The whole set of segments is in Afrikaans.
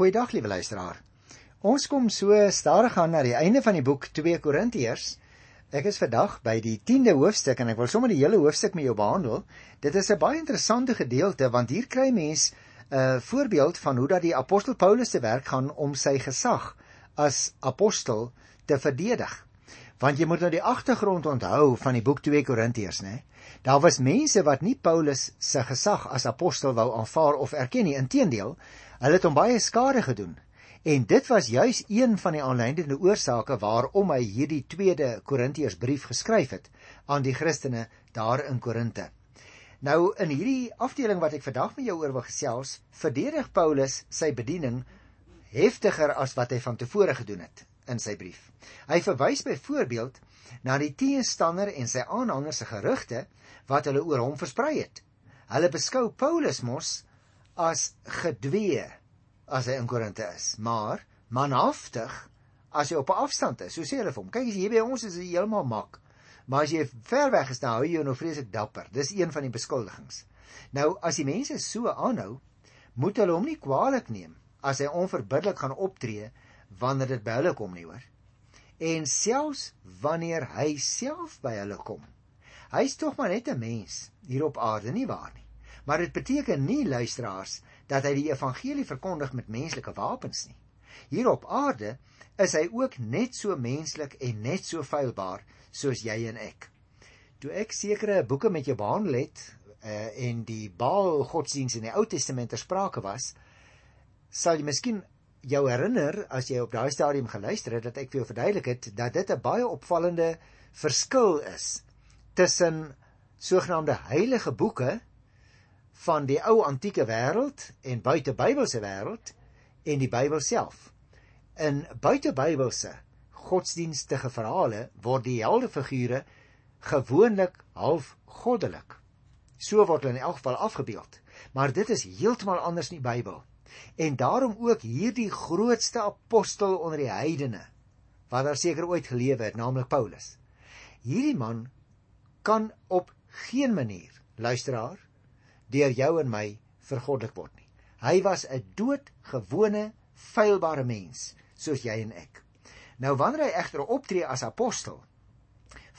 Goeiedag liewe luisteraar. Ons kom so stadig aan na die einde van die boek 2 Korintiërs. Ek is vandag by die 10de hoofstuk en ek wil sommer die hele hoofstuk met jou behandel. Dit is 'n baie interessante gedeelte want hier kry mens 'n uh, voorbeeld van hoe dat die apostel Paulus se werk gaan om sy gesag as apostel te verdedig. Want jy moet nou die agtergrond onthou van die boek 2 Korintiërs, né? Daar was mense wat nie Paulus se gesag as apostel wou aanvaar of erken nie. Inteendeel, hulle het hom baie skade gedoen. En dit was juis een van die aanleidende oorsake waarom hy hierdie tweede Korintiërsbrief geskryf het aan die Christene daar in Korinte. Nou in hierdie afdeling wat ek vandag met jou oor wil gesels, verdedig Paulus sy bediening heftiger as wat hy van tevore gedoen het in sy brief. Hy verwys byvoorbeeld na die teenstander en sy aanhangers se gerugte wat hulle oor hom versprei het. Hulle beskou Paulus mos as gedwee as hy in Korinte is, maar manhaftig as hy op 'n afstand is. So sê hulle vir hom: "Kyk, as jy hier by ons is, is jy heeltemal mak. Maar as jy ver weg is, dan hou jy jou nou vreeslik dapper." Dis een van die beskuldigings. Nou, as die mense so aanhou, moet hulle hom nie kwaadlik neem as hy onverbiddelik gaan optree wanneer dit by hulle kom nie, hoor. En selfs wanneer hy self by hulle kom. Hy's tog maar net 'n mens hier op aarde, nie waar nie? Maar dit beteken nie luisteraars dat hy die evangelie verkondig met menslike wapens nie. Hier op aarde is hy ook net so menslik en net so feilbaar soos jy en ek. Toe ek sekere boeke met jou behandel het uh, en die Baal godsdiens in die Ou Testament ter sprake was, sal jy miskien jou herinner as jy op daai stadium geluister het dat ek vir jou verduidelik het dat dit 'n baie opvallende verskil is tussen sogenaamde heilige boeke van die ou antieke wêreld en buitebybelse wêreld en die Bybel self. In buitebybelse godsdienstige verhale word die heldefigure gewoonlik half goddelik. So word hulle in elk geval afgebeeld. Maar dit is heeltemal anders in die Bybel. En daarom ook hierdie grootste apostel onder die heidene wat daar seker ooit gelewe het, naamlik Paulus. Hierdie man kan op geen manier, luisteraar, deur jou en my vergoddelik word nie. Hy was 'n doodgewone, feilbare mens soos jy en ek. Nou wanneer hy egter optree as apostel,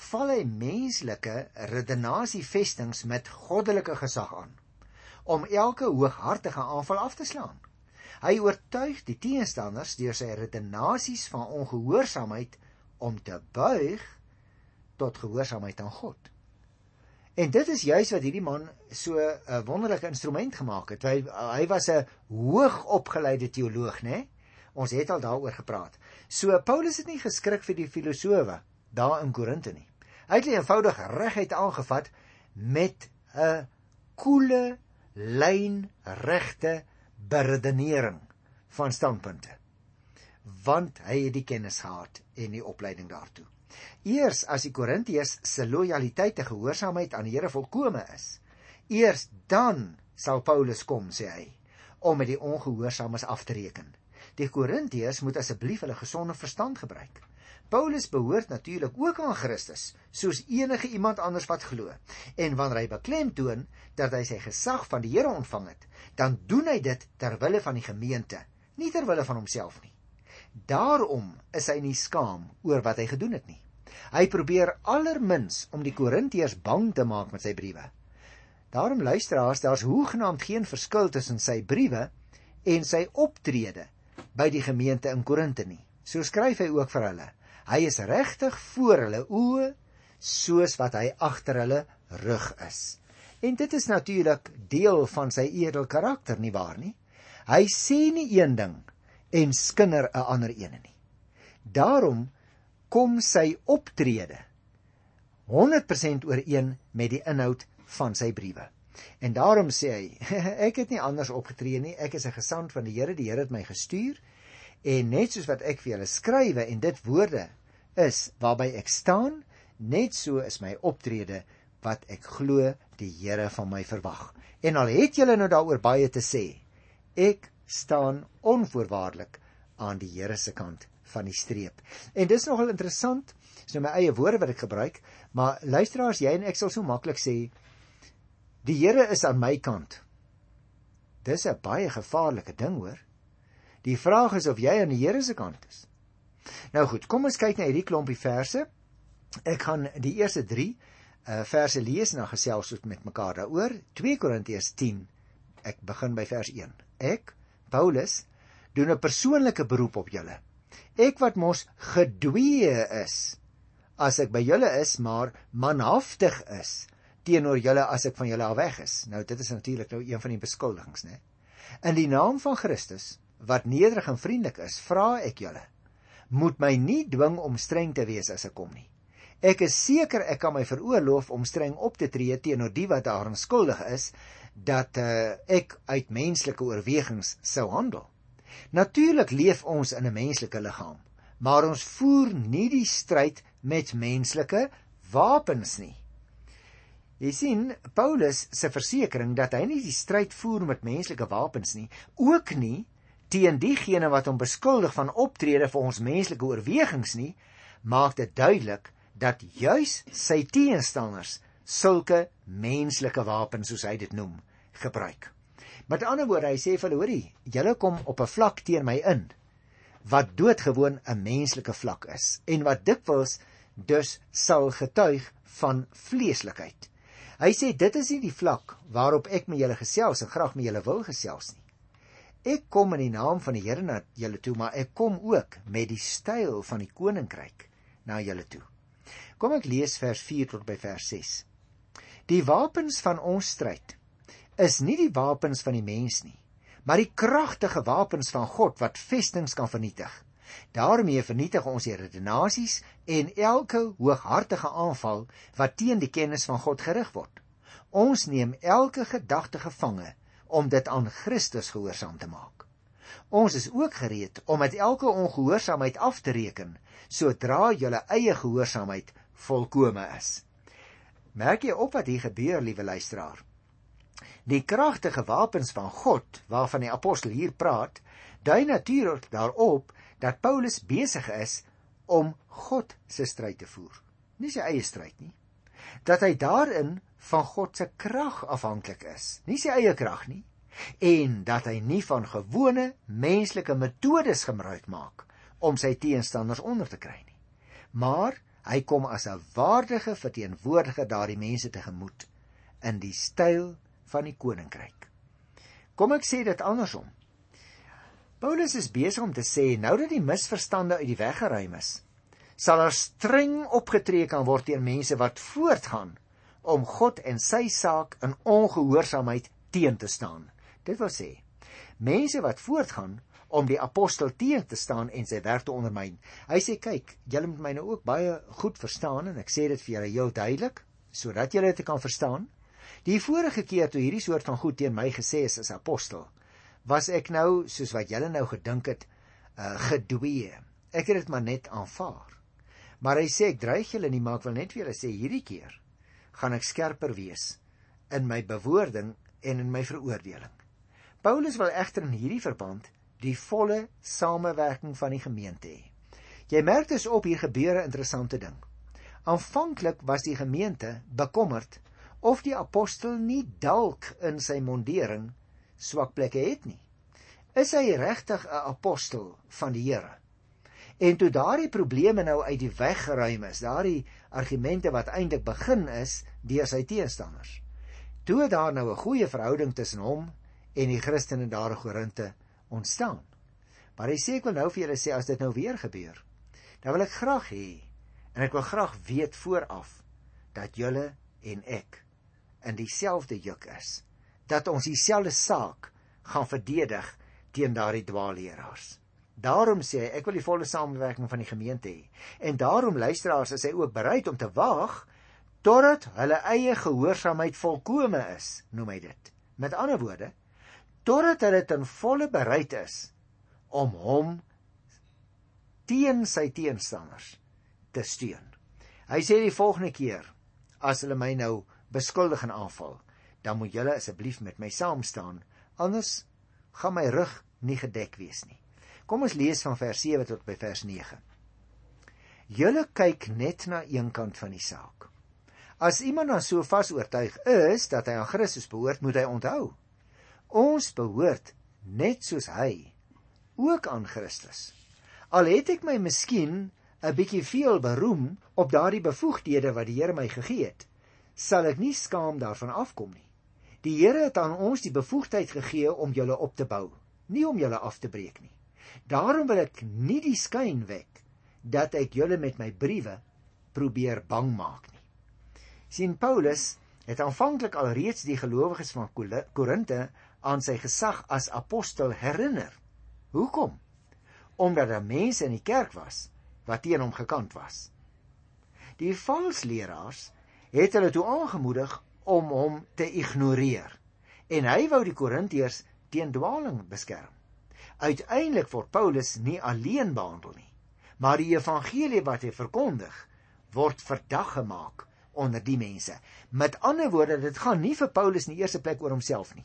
val hy menslike redenasievestings met goddelike gesag aan om elke hooghartige aanval af te slaan. Hy oortuig die teenstanders deur sy redenasies van ongehoorsaamheid om te buig tot gehoorsaamheid aan God. En dit is juis wat hierdie man so 'n wonderlike instrument gemaak het. Hy hy was 'n hoogopgeleide teoloog, né? Ons het al daaroor gepraat. So Paulus het nie geskrik vir die filosowe daar in Korinte nie. Hy het eenvoudig reguit aangevat met 'n koele lyn regte beredenering van standpunte. Want hy het die kennis gehad en die opleiding daartoe. Eers as die Korintiërs se lojaliteit en gehoorsaamheid aan die Here volkome is, eers dan sal Paulus kom, sê hy, om met die ongehoorsaames af te reken. Die Korintiërs moet asseblief hulle gesonde verstand gebruik. Paulus behoort natuurlik ook aan Christus, soos enige iemand anders wat glo. En wanneer hy beklemtoon dat hy sy gesag van die Here ontvang het, dan doen hy dit ter wille van die gemeente, nie ter wille van homself nie. Daarom is hy nie skaam oor wat hy gedoen het nie. Hy probeer allermins om die Korintiërs bang te maak met sy briewe. Daarom luisteraars, daar's hoegenaamd geen verskil tussen sy briewe en sy optrede by die gemeente in Korinte nie. So skryf hy ook vir hulle. Hy is regtig voor hulle oë soos wat hy agter hulle rug is. En dit is natuurlik deel van sy edel karakter nie waar nie? Hy sê nie een ding en skinder 'n ander ene nie. Daarom kom sy optrede 100% ooreen met die inhoud van sy briewe. En daarom sê hy, ek het nie anders opgetree nie, ek is 'n gesant van die Here, die Here het my gestuur en net soos wat ek vir julle skrywe en dit woorde is waarby ek staan, net so is my optrede wat ek glo die Here van my verwag. En al het julle nou daaroor baie te sê, ek staan onvoorwaardelik aan die Here se kant van die streep. En dis nogal interessant, dis nou my eie woorde wat ek gebruik, maar luisteraars, jy en ek sal so maklik sê die Here is aan my kant. Dis 'n baie gevaarlike ding hoor. Die vraag is of jy aan die Here se kant is. Nou goed, kom ons kyk na hierdie klompie verse. Ek gaan die eerste 3 uh verse lees en dan gesels ons met mekaar daaroor. 2 Korintiërs 10. Ek begin by vers 1. Ek, Paulus, doen 'n persoonlike beroep op julle. Ek wat mos gedwee is as ek by julle is, maar manhaftig is teenoor julle as ek van julle af weg is. Nou dit is natuurlik nou een van die beskuldigings, né? In die naam van Christus wat nederig en vriendelik is, vra ek julle, moet my nie dwing om streng te wees as ek kom nie. Ek is seker ek kan my veroorloof om streng op te tree teenoor die wat daarin skuldig is dat uh, ek uit menslike oorwegings sou handel. Natuurlik leef ons in 'n menslike liggaam, maar ons voer nie die stryd met menslike wapens nie. Jy sien Paulus se versekering dat hy nie die stryd voer met menslike wapens nie, ook nie teen diegene wat hom beskuldig van optrede vir ons menslike oorwegings nie, maak dit duidelik dat juis sy teenstanders sulke menslike wapens soos hy dit noem, gebruik. Met ander woorde, hy sê vir hulle, hoorie, julle kom op 'n vlak teen my in wat doodgewoon 'n menslike vlak is en wat dikwels dus sal getuig van vleeslikheid. Hy sê dit is nie die vlak waarop ek met julle gesels en graag met julle wil gesels nie. Ek kom in die naam van die Here na julle toe, maar ek kom ook met die styl van die koninkryk na julle toe. Kom ek lees vers 4 tot by vers 6. Die wapens van ons stryd is nie die wapens van die mens nie, maar die kragtige wapens van God wat vestings kan vernietig. daarmee vernietig ons die redenasies en elke hooghartige aanval wat teen die kennis van God gerig word. Ons neem elke gedagte gevange om dit aan Christus gehoorsaam te maak. Ons is ook gereed om met elke ongehoorsaamheid af te reken sodra julle eie gehoorsaamheid volkome is. Merk jy op wat hier gebeur, liewe luisteraar? Die kragtige wapens van God waarvan die apostel hier praat, dui natuurlik daarop dat Paulus besig is om God se stryd te voer, nie sy eie stryd nie. Dat hy daarin van God se krag afhanklik is, nie sy eie krag nie, en dat hy nie van gewone menslike metodes gebruik maak om sy teenstanders onder te kry nie. Maar hy kom as 'n waardige verteenwoordiger daardie mense tegemoet in die styl van die koninkryk. Kom ek sê dit andersom. Paulus is besig om te sê nou dat die misverstande uit die weg geruim is, sal daar streng opgetree kan word teen mense wat voortgaan om God en sy saak in ongehoorsaamheid teen te staan. Dit wil sê, mense wat voortgaan om die apostel teen te staan en sy werk te ondermyn. Hy sê kyk, julle moet my nou ook baie goed verstaan en ek sê dit vir julle heel duidelik sodat julle dit kan verstaan. Die vorige keer toe hierdie soort van goed teen my gesê is as apostel, was ek nou soos wat julle nou gedink het, uh, gedwee. Ek het dit maar net aanvaar. Maar hy sê ek dreig julle nie, maar ek wil net vir julle sê hierdie keer gaan ek skerper wees in my bewoording en in my veroordeling. Paulus wil egter in hierdie verband die volle samewerking van die gemeente hê. Jy merk dus op hier gebeur 'n interessante ding. Aanvanklik was die gemeente bekommerd of die apostel nie dalk in sy mondering swak plekke het nie. Is hy regtig 'n apostel van die Here? En toe daardie probleme nou uit die weg geruim is, daardie argumente wat eintlik begin is deur sy teenstanders. Toe daar nou 'n goeie verhouding tussen hom en die Christene daar in Korinte ontstaan. Maar hy sê ek wil nou vir julle sê as dit nou weer gebeur, dan wil ek graag hê en ek wil graag weet vooraf dat julle en ek in dieselfde juk is, dat ons dieselfde saak gaan verdedig teen daardie dwaalleraars. Daarom sê hy ek wil die volle samewerking van die gemeente hê. En daarom luisteraars is hy ook bereid om te wag totdat hulle eie gehoorsaamheid volkome is, noem hy dit. Met ander woorde, totdat hulle ten volle bereid is om hom teen sy teenstanders te steun. Hy sê die volgende keer as hulle my nou beskuldig en aanval, dan moet julle asseblief met my saam staan, anders gaan my rug nie gedek wees nie. Kom ons lees van vers 7 tot by vers 9. Julle kyk net na een kant van die saak. As iemand dan so vas oortuig is dat hy aan Christus behoort, moet hy onthou Ons behoort net soos hy ook aan Christus. Al het ek my miskien 'n bietjie veel beroem op daardie bevoegdhede wat die Here my gegee het, sal ek nie skaam daarvan afkom nie. Die Here het aan ons die bevoegdheid gegee om julle op te bou, nie om julle af te breek nie. Daarom wil ek nie die skyn wek dat ek julle met my briewe probeer bang maak nie. sien Paulus het aanvanklik alreeds die gelowiges van Korinte aan sy gesag as apostel herinner. Hoekom? Omdat daar mense in die kerk was wat teen hom gekant was. Die valse leraars het hulle toe aangemoedig om hom te ignoreer en hy wou die Korintiërs teen dwaaling beskerm. Uiteindelik word Paulus nie alleen behandel nie, maar die evangelie wat hy verkondig word verdag gemaak onder die mense. Met ander woorde, dit gaan nie vir Paulus in die eerste plek oor homself nie.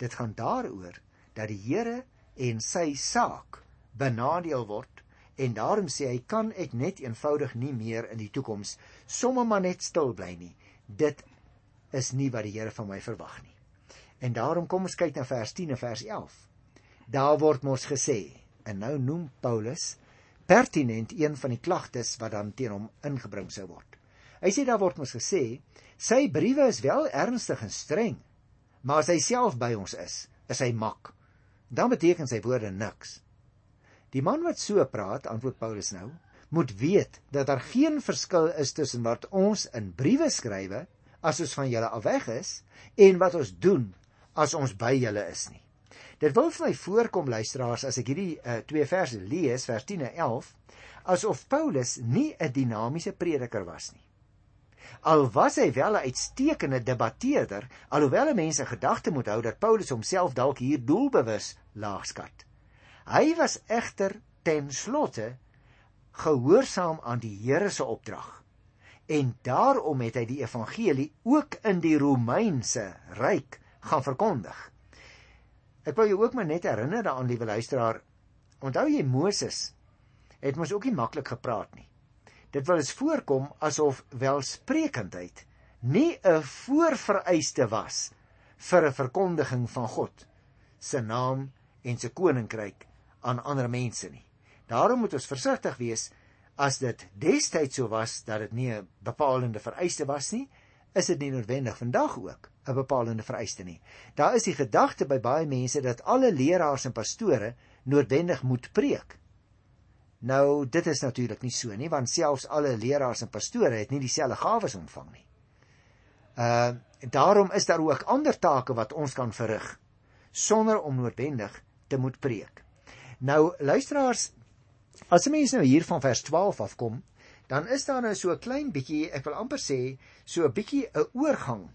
Dit gaan daaroor dat die Here en sy saak benadeel word en daarom sê hy kan ek net eenvoudig nie meer in die toekoms sommer maar net stil bly nie. Dit is nie wat die Here van my verwag nie. En daarom kom ons kyk na vers 10 en vers 11. Daar word mos gesê en nou noem Paulus pertinent een van die klagtes wat dan teen hom ingebring sou word. Hy sê daar word mos gesê sy briewe is wel ernstig en streng, maar as hy self by ons is, is hy mak. Dan beteken sy woorde niks. Die man wat so praat, antwoord Paulus nou, moet weet dat daar geen verskil is tussen wat ons in briewe skrywe as ons van julle af weg is en wat ons doen as ons by julle is nie. Dit wil vir my voorkom luisteraars as ek hierdie uh, twee verse lees, vers 10 en 11, asof Paulus nie 'n dinamiese prediker was nie. Al was hy wel 'n uitstekende debatteerder, alhoewel mense gedagte moet hou dat Paulus homself dalk hier doelbewus laagskat. Hy was egter ten slotte gehoorsaam aan die Here se opdrag. En daarom het hy die evangelie ook in die Romeinse ryk gaan verkondig. Ek wil jou ook maar net herinner daaraan, liewe luisteraar. Onthou jy Moses het mos ook nie maklik gepraat nie. Dit wil eens voorkom asof welsprekendheid nie 'n voorvereiste was vir 'n verkondiging van God se naam en se koninkryk aan ander mense nie. Daarom moet ons versigtig wees as dit destyds so was dat dit nie 'n bepalende vereiste was nie, is dit nie noodwendig vandag ook 'n bepalende vereiste nie. Daar is die gedagte by baie mense dat alle leraars en pastore noodwendig moet preek. Nou dit is natuurlik nie so nie want selfs alle leraars en pastore het nie dieselfde gawes ontvang nie. Uh daarom is daar ook ander take wat ons kan verrig sonder om noodwendig te moet preek. Nou luisteraars, as 'n mens nou hier van vers 12 afkom, dan is daar nou so 'n klein bietjie, ek wil amper sê, so 'n bietjie 'n oorgang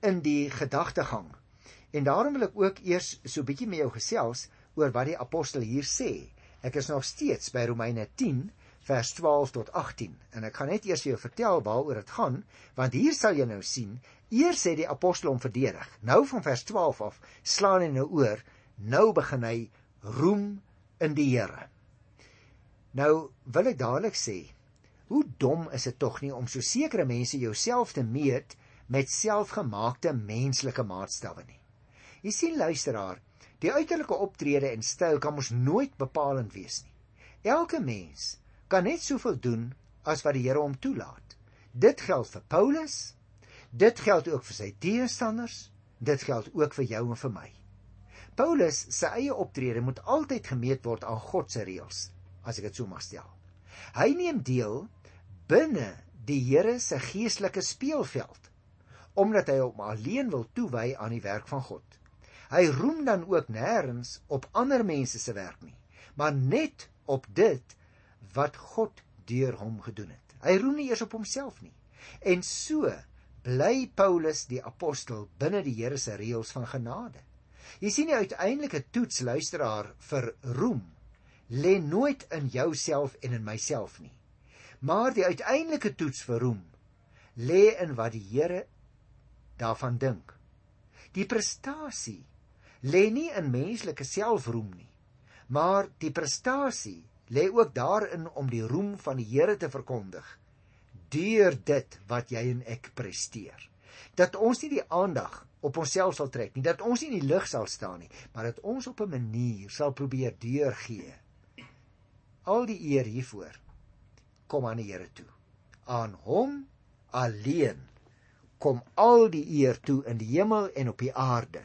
in die gedagtegang. En daarom wil ek ook eers so 'n bietjie met jou gesels oor wat die apostel hier sê. Ek is nog steeds by Romeine 10 vers 12 tot 18 en ek gaan net eers vir jou vertel waaroor dit gaan want hier sal jy nou sien eers sê die apostel om verdedig. Nou van vers 12 af slaan hy nou oor nou begin hy roem in die Here. Nou wil ek dadelik sê hoe dom is dit tog nie om so sekere mense jouself te meet met selfgemaakte menslike maatstawwe nie. Jy sien luisteraar Die uiterlike optrede en styl kan mos nooit bepalend wees nie. Elke mens kan net soveel doen as wat die Here hom toelaat. Dit geld vir Paulus. Dit geld ook vir sy teestanders. Dit geld ook vir jou en vir my. Paulus se eie optrede moet altyd gemeet word aan God se reëls, as ek dit so mag stel. Hy neem deel binne die Here se geestelike speelveld omdat hy hom alleen wil toewy aan die werk van God. Hy roem dan ook nêrens op ander mense se werk nie, maar net op dit wat God deur hom gedoen het. Hy roem nie eers op homself nie. En so bly Paulus die apostel binne die Here se reëls van genade. Jy sien die uiteindelike toets luisteraar vir roem lê nooit in jouself en in myself nie. Maar die uiteindelike toets vir roem lê in wat die Here daarvan dink. Die prestasie lê nie in menslike selfroem nie, maar die prestasie lê ook daarin om die roem van die Here te verkondig deur dit wat jy en ek presteer. Dat ons nie die aandag op onsself sal trek nie, dat ons nie in die lig sal staan nie, maar dat ons op 'n manier sal probeer deurgee. Al die eer hiervoor kom aan die Here toe. Aan hom alleen kom al die eer toe in die hemel en op die aarde.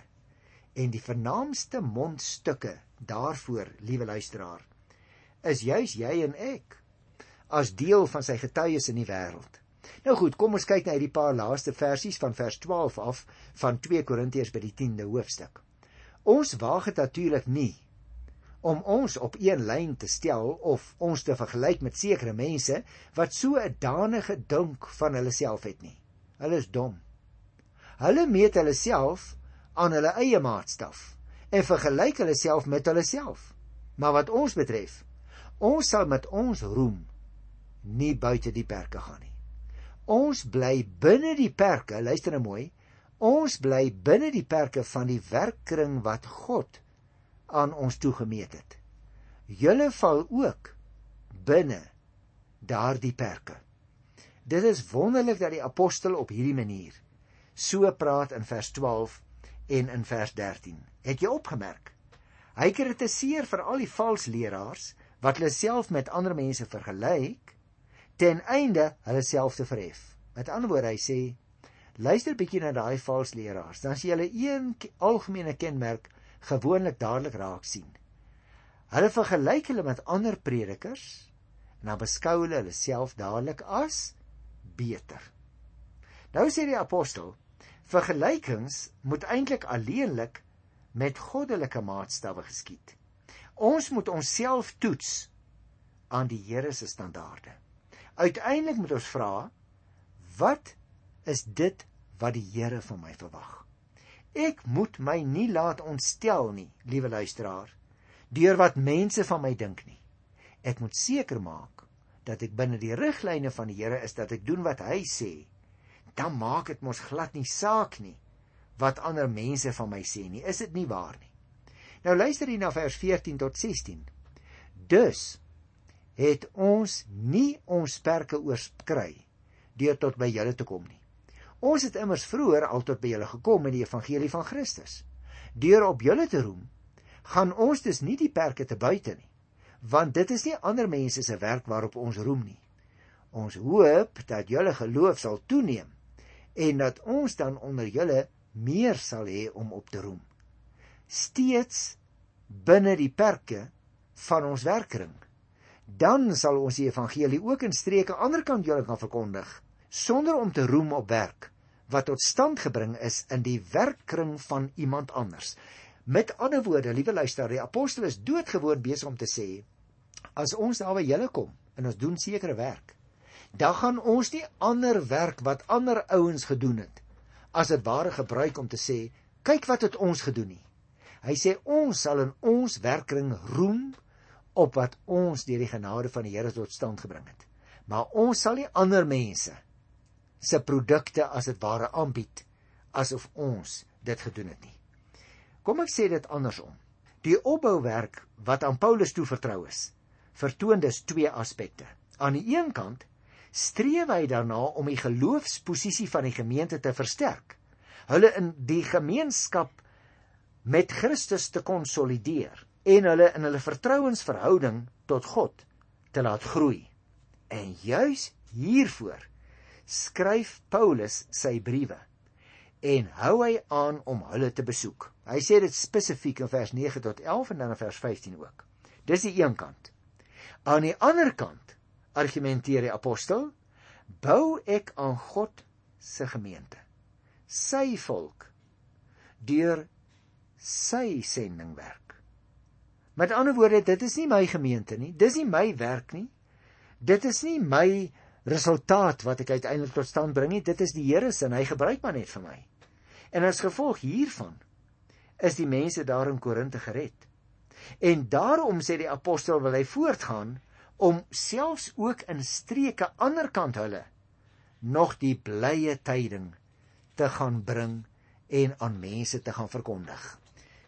En die vernaamste mondstukke daarvoor, liewe luisteraar, is juis jy en ek as deel van sy getuies in die wêreld. Nou goed, kom ons kyk na hierdie paar laaste versies van vers 12 af van 2 Korintiërs by die 10de hoofstuk. Ons waag dit natuurlik nie om ons op een lyn te stel of ons te vergelyk met sekere mense wat so 'n danige dink van hulle self het nie. Hulle is dom. Hulle meet hulle self aan hulle eie maatstaf en vergelyk hulle self met hulle self. Maar wat ons betref, ons sal met ons roem nie buite die perke gaan nie. Ons bly binne die perke, luister nou mooi. Ons bly binne die perke van die werkkring wat God aan ons toegemeet het. Julle val ook binne daardie perke. Dit is wonderlik dat die apostel op hierdie manier so praat in vers 12 en in vers 13. Het jy opgemerk? Hy kritiseer vir al die valse leraars wat hulle self met ander mense vergelyk ten einde hulle self te verhef. Met ander woorde, hy sê luister bietjie na daai valse leraars, dan sien hulle een algemene kenmerk gewoonlik dadelik raak sien. Hulle vergelyk hulle met ander predikers en dan beskou hulle hulle self dadelik as beter. Nou sê die apostel, vergelykings moet eintlik alleenlik met goddelike maatstawwe geskied. Ons moet onsself toets aan die Here se standaarde. Uiteindelik moet ons vra wat is dit wat die Here van my verwag? Ek moet my nie laat ontstel nie, liewe luisteraar, deur wat mense van my dink nie. Ek moet seker maak dat ek binne die riglyne van die Here is dat ek doen wat hy sê. Dan maak dit mos glad nie saak nie wat ander mense van my sê nie. Is dit nie waar nie? Nou luister hier na vers 14 tot 16. Dus het ons nie ons perke oorskry deur tot by julle te kom nie. Ons het immers vroeër al tot by julle gekom met die evangelie van Christus. Deur op julle te roem, gaan ons dus nie die perke te buite nie, want dit is nie ander mense se werk waarop ons roem nie. Ons hoop dat julle geloof sal toeneem en dat ons dan onder julle meer sal hê om op te roem. Steeds binne die perke van ons werkring dan sal ons die evangelie ook in streke anderkant julle kan verkondig sonder om te roem op werk wat tot stand gebring is in die werkkring van iemand anders. Met ander woorde, liewe luisteraar, die apostel is doodgewoon besig om te sê as ons daar by julle kom en ons doen sekere werk, dan gaan ons nie ander werk wat ander ouens gedoen het as dit ware gebruik om te sê kyk wat het ons gedoen nie. Hy sê ons sal in ons werkkring roem op wat ons deur die genade van die Here tot stand gebring het. Maar ons sal nie ander mense se produkte as dit ware aanbied asof ons dit gedoen het nie. Kom ek sê dit andersom. Die opbouwerk wat aan Paulus toevertrou is, vertoon dus twee aspekte. Aan die een kant streef hy daarna om die geloofsposisie van die gemeente te versterk. Hulle in die gemeenskap met Christus te konsolideer en hulle in hulle vertrouensverhouding tot God te laat groei. En juis hiervoor skryf Paulus sy briewe en hou hy aan om hulle te besoek. Hy sê dit spesifiek in vers 9 tot 11 en dan in vers 15 ook. Dis die een kant. Aan die ander kant argumenteer die apostel, bou ek aan God se gemeente, sy volk deur sy sendingwerk. Met ander woorde, dit is nie my gemeente nie. Dis nie my werk nie. Dit is nie my resultaat wat ek uiteindelik tot stand bring nie. Dit is die Here se en hy gebruik maar net vir my. En as gevolg hiervan is die mense daar in Korinte gered. En daarom sê die apostel wil hy voortgaan om selfs ook in streke aanderkant hulle nog die blye tyding te gaan bring en aan mense te gaan verkondig.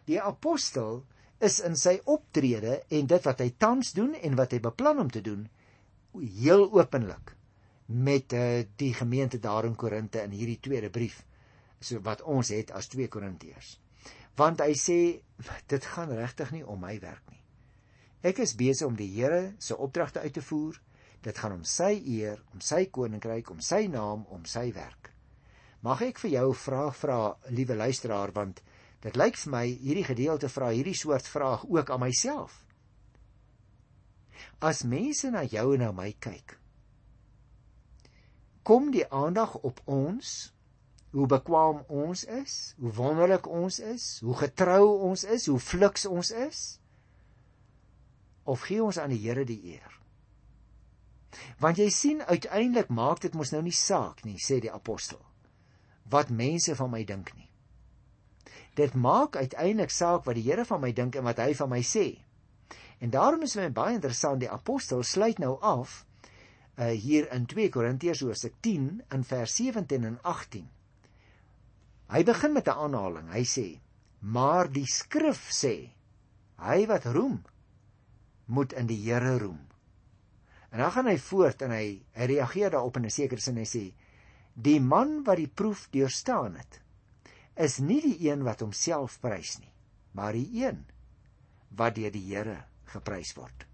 Die apostel is in sy optrede en dit wat hy tans doen en wat hy beplan om te doen heel openlik met uh, die gemeente daar in Korinte in hierdie tweede brief so wat ons het as 2 Korintiërs. Want hy sê dit gaan regtig nie om my werk nie. Ek is besig om die Here se opdragte uit te voer. Dit gaan om sy eer, om sy koninkryk, om sy naam, om sy werk. Mag ek vir jou 'n vraag vra, liewe luisteraar, want dit lyk vir my hierdie gedeelte vra hierdie soort vraag ook aan myself. As mense na jou en na my kyk, kom die aandag op ons, hoe bekwaam ons is, hoe wonderlik ons is, hoe getrou ons is, hoe fliks ons is, of gee ons aan die Here die eer? Want jy sien uiteindelik maak dit mos nou nie saak nie, sê die apostel, wat mense van my dink nie. Dit maak uiteindelik saak wat die Here van my dink en wat hy van my sê. En daarom is dit baie interessant die apostel sluit nou af uh, hier in 2 Korintiërs hoofstuk 10 in vers 17 en 18. Hy begin met 'n aanhaling. Hy sê: "Maar die skrif sê: Hy wat roem, moet in die Here roem." En dan gaan hy voort en hy, hy reageer daarop in 'n sekere sin en hy sê: "Die man wat die proef deurstaan het, is nie die een wat homself prys nie, maar die een wat deur die Here geprys word."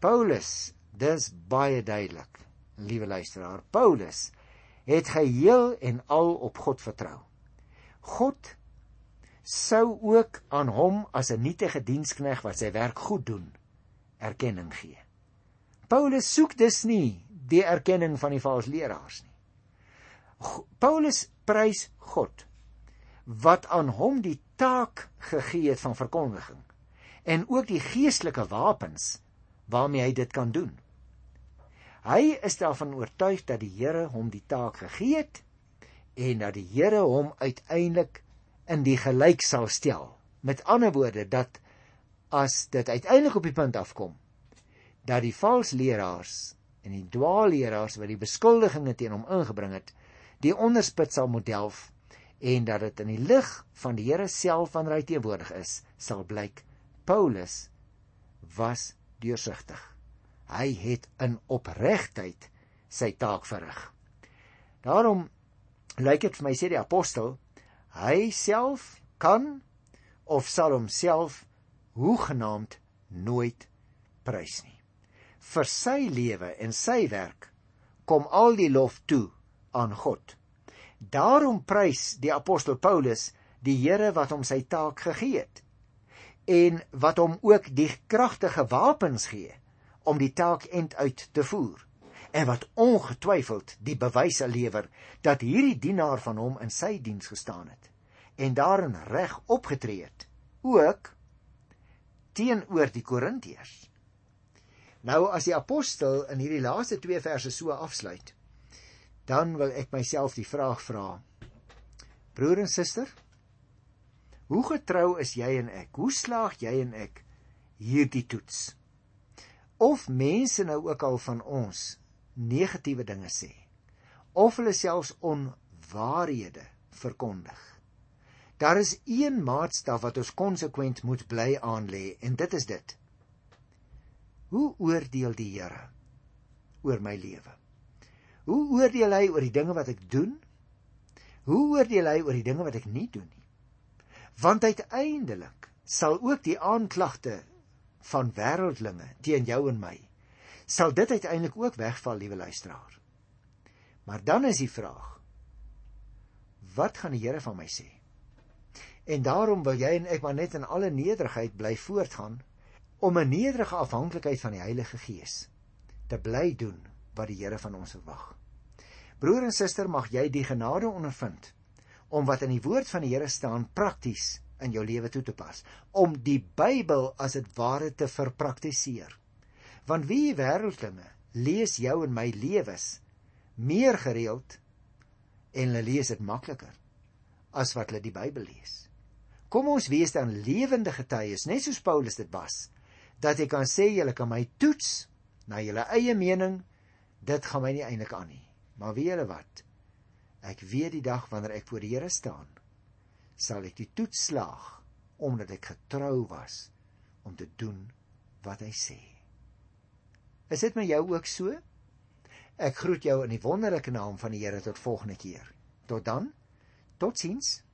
Paulus Dis baie duidelik, liewe luisteraar. Paulus het geheel en al op God vertrou. God sou ook aan hom as 'n nietige dienskneg wat sy werk goed doen, erkenning gee. Paulus soek dus nie die erkenning van die valse leraars nie. Paulus prys God wat aan hom die taak gegee het van verkondiging en ook die geestelike wapens waarmee hy dit kan doen. Hy is daarvan oortuig dat die Here hom die taak gegee het en dat die Here hom uiteindelik in die gelyk sal stel. Met ander woorde dat as dit uiteindelik op die punt afkom dat die valse leraars en die dwaalleraars wat die beskuldigings teen hom ingebring het, die onderspit sal moet delf en dat dit in die lig van die Here self wanneer hy teenwoordig is, sal blyk Paulus was deursigtig hy het in opregtheid sy taak verrig. Daarom lyk dit vir my sê die apostel, hy self kan of sal homself hoegenaamd nooit prys nie. Vir sy lewe en sy werk kom al die lof toe aan God. Daarom prys die apostel Paulus die Here wat hom sy taak gegee het en wat hom ook die kragtige wapens gee om die taak end uit te voer en wat ongetwyfeld die bewyse lewer dat hierdie dienaar van hom in sy diens gestaan het en daarin reg opgetree het ook teenoor die Korintiërs. Nou as die apostel in hierdie laaste 2 verse so afsluit, dan wil ek myself die vraag vra: Broer en suster, hoe getrou is jy en ek? Hoe slaag jy en ek hierdie toets? of mense nou ook al van ons negatiewe dinge sê of hulle selfs onwaarhede verkondig. Daar is een maatstaf wat ons konsekwent moet bly aanlê en dit is dit. Hoe oordeel die Here oor my lewe? Hoe oordeel hy oor die dinge wat ek doen? Hoe oordeel hy oor die dinge wat ek nie doen nie? Want uiteindelik sal ook die aanklagte van wêreldlinge teen jou en my, sal dit uiteindelik ook wegval, liewe luisteraar. Maar dan is die vraag: Wat gaan die Here van my sê? En daarom wil jy en ek maar net in alle nederigheid bly voortgaan om 'n nederige afhanklikheid van die Heilige Gees te bly doen wat die Here van ons verwag. Broer en suster, mag jy die genade ondervind om wat in die woord van die Here staan prakties in jou lewe toe te pas om die Bybel as dit ware te verpraktiseer. Want wie wêreldlinge lees jou en my lewens meer gereeld en hulle lees dit makliker as wat hulle die Bybel lees. Kom ons wees dan lewende getuies, net soos Paulus dit was, dat jy kan sê jy kan my toets na jou eie mening, dit gaan my nie eintlik aan nie. Maar weet julle wat? Ek weet die dag wanneer ek voor die Here staan, sal ek die toets slaag omdat ek getrou was om te doen wat hy sê. Is dit met jou ook so? Ek groet jou in die wonderlike naam van die Here tot volgende keer. Tot dan. Totsiens.